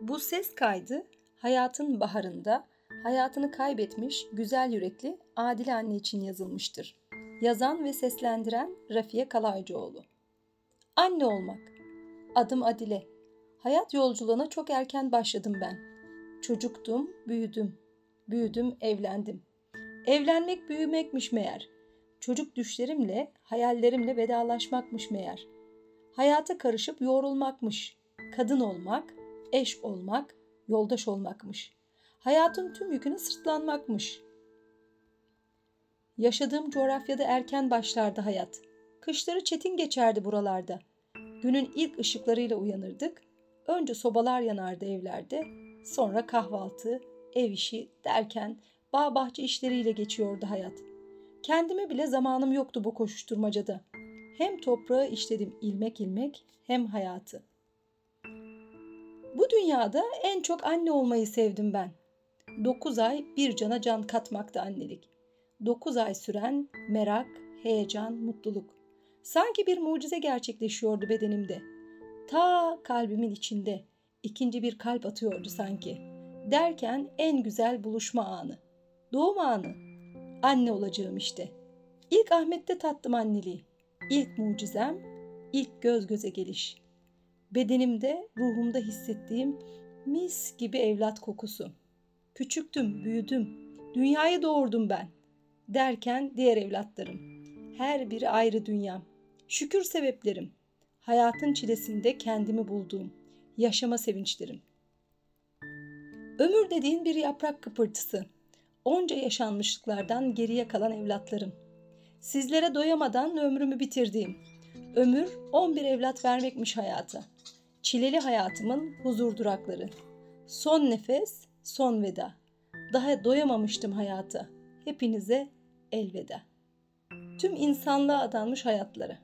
Bu ses kaydı hayatın baharında hayatını kaybetmiş güzel yürekli Adile anne için yazılmıştır. Yazan ve seslendiren Rafiye Kalaycıoğlu. Anne olmak. Adım Adile. Hayat yolculuğuna çok erken başladım ben. Çocuktum, büyüdüm. Büyüdüm, evlendim. Evlenmek büyümekmiş meğer. Çocuk düşlerimle, hayallerimle vedalaşmakmış meğer. Hayata karışıp yoğrulmakmış. Kadın olmak, eş olmak, yoldaş olmakmış. Hayatın tüm yükünü sırtlanmakmış. Yaşadığım coğrafyada erken başlardı hayat. Kışları çetin geçerdi buralarda. Günün ilk ışıklarıyla uyanırdık. Önce sobalar yanardı evlerde. Sonra kahvaltı, ev işi derken bağ bahçe işleriyle geçiyordu hayat. Kendime bile zamanım yoktu bu koşuşturmacada. Hem toprağı işledim ilmek ilmek hem hayatı. Bu dünyada en çok anne olmayı sevdim ben. Dokuz ay bir cana can katmakta annelik. Dokuz ay süren merak, heyecan, mutluluk. Sanki bir mucize gerçekleşiyordu bedenimde. Ta kalbimin içinde ikinci bir kalp atıyordu sanki. Derken en güzel buluşma anı. Doğum anı. Anne olacağım işte. İlk Ahmet'te tattım anneliği. İlk mucizem, ilk göz göze geliş. Bedenimde, ruhumda hissettiğim mis gibi evlat kokusu. Küçüktüm, büyüdüm. Dünyayı doğurdum ben. Derken diğer evlatlarım. Her biri ayrı dünyam. Şükür sebeplerim. Hayatın çilesinde kendimi bulduğum. Yaşama sevinçlerim. Ömür dediğin bir yaprak kıpırtısı. Onca yaşanmışlıklardan geriye kalan evlatlarım. Sizlere doyamadan ömrümü bitirdiğim. Ömür 11 evlat vermekmiş hayata. Çileli hayatımın huzur durakları. Son nefes, son veda. Daha doyamamıştım hayata. Hepinize elveda. Tüm insanlığa adanmış hayatları.